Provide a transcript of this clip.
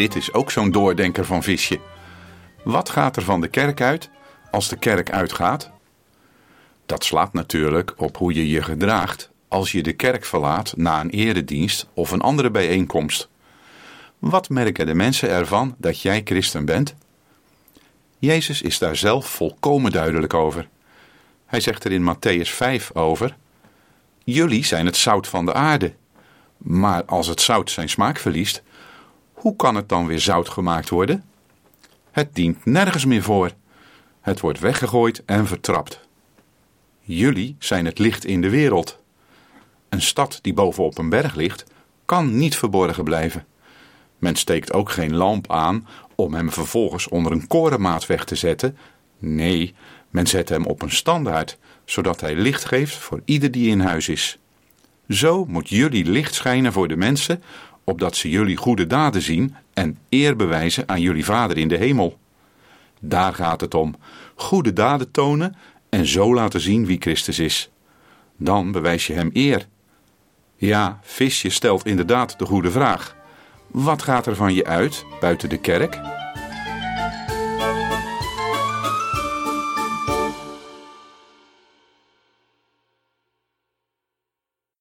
dit is ook zo'n doordenker van visje. Wat gaat er van de kerk uit als de kerk uitgaat? Dat slaat natuurlijk op hoe je je gedraagt als je de kerk verlaat na een eredienst of een andere bijeenkomst. Wat merken de mensen ervan dat jij christen bent? Jezus is daar zelf volkomen duidelijk over. Hij zegt er in Matthäus 5 over: Jullie zijn het zout van de aarde. Maar als het zout zijn smaak verliest, hoe kan het dan weer zout gemaakt worden? Het dient nergens meer voor. Het wordt weggegooid en vertrapt. Jullie zijn het licht in de wereld. Een stad die bovenop een berg ligt, kan niet verborgen blijven. Men steekt ook geen lamp aan om hem vervolgens onder een korenmaat weg te zetten. Nee, men zet hem op een standaard, zodat hij licht geeft voor ieder die in huis is. Zo moet jullie licht schijnen voor de mensen, opdat ze jullie goede daden zien en eer bewijzen aan jullie Vader in de hemel. Daar gaat het om: goede daden tonen en zo laten zien wie Christus is. Dan bewijs je hem eer. Ja, Visje stelt inderdaad de goede vraag. Wat gaat er van je uit buiten de kerk?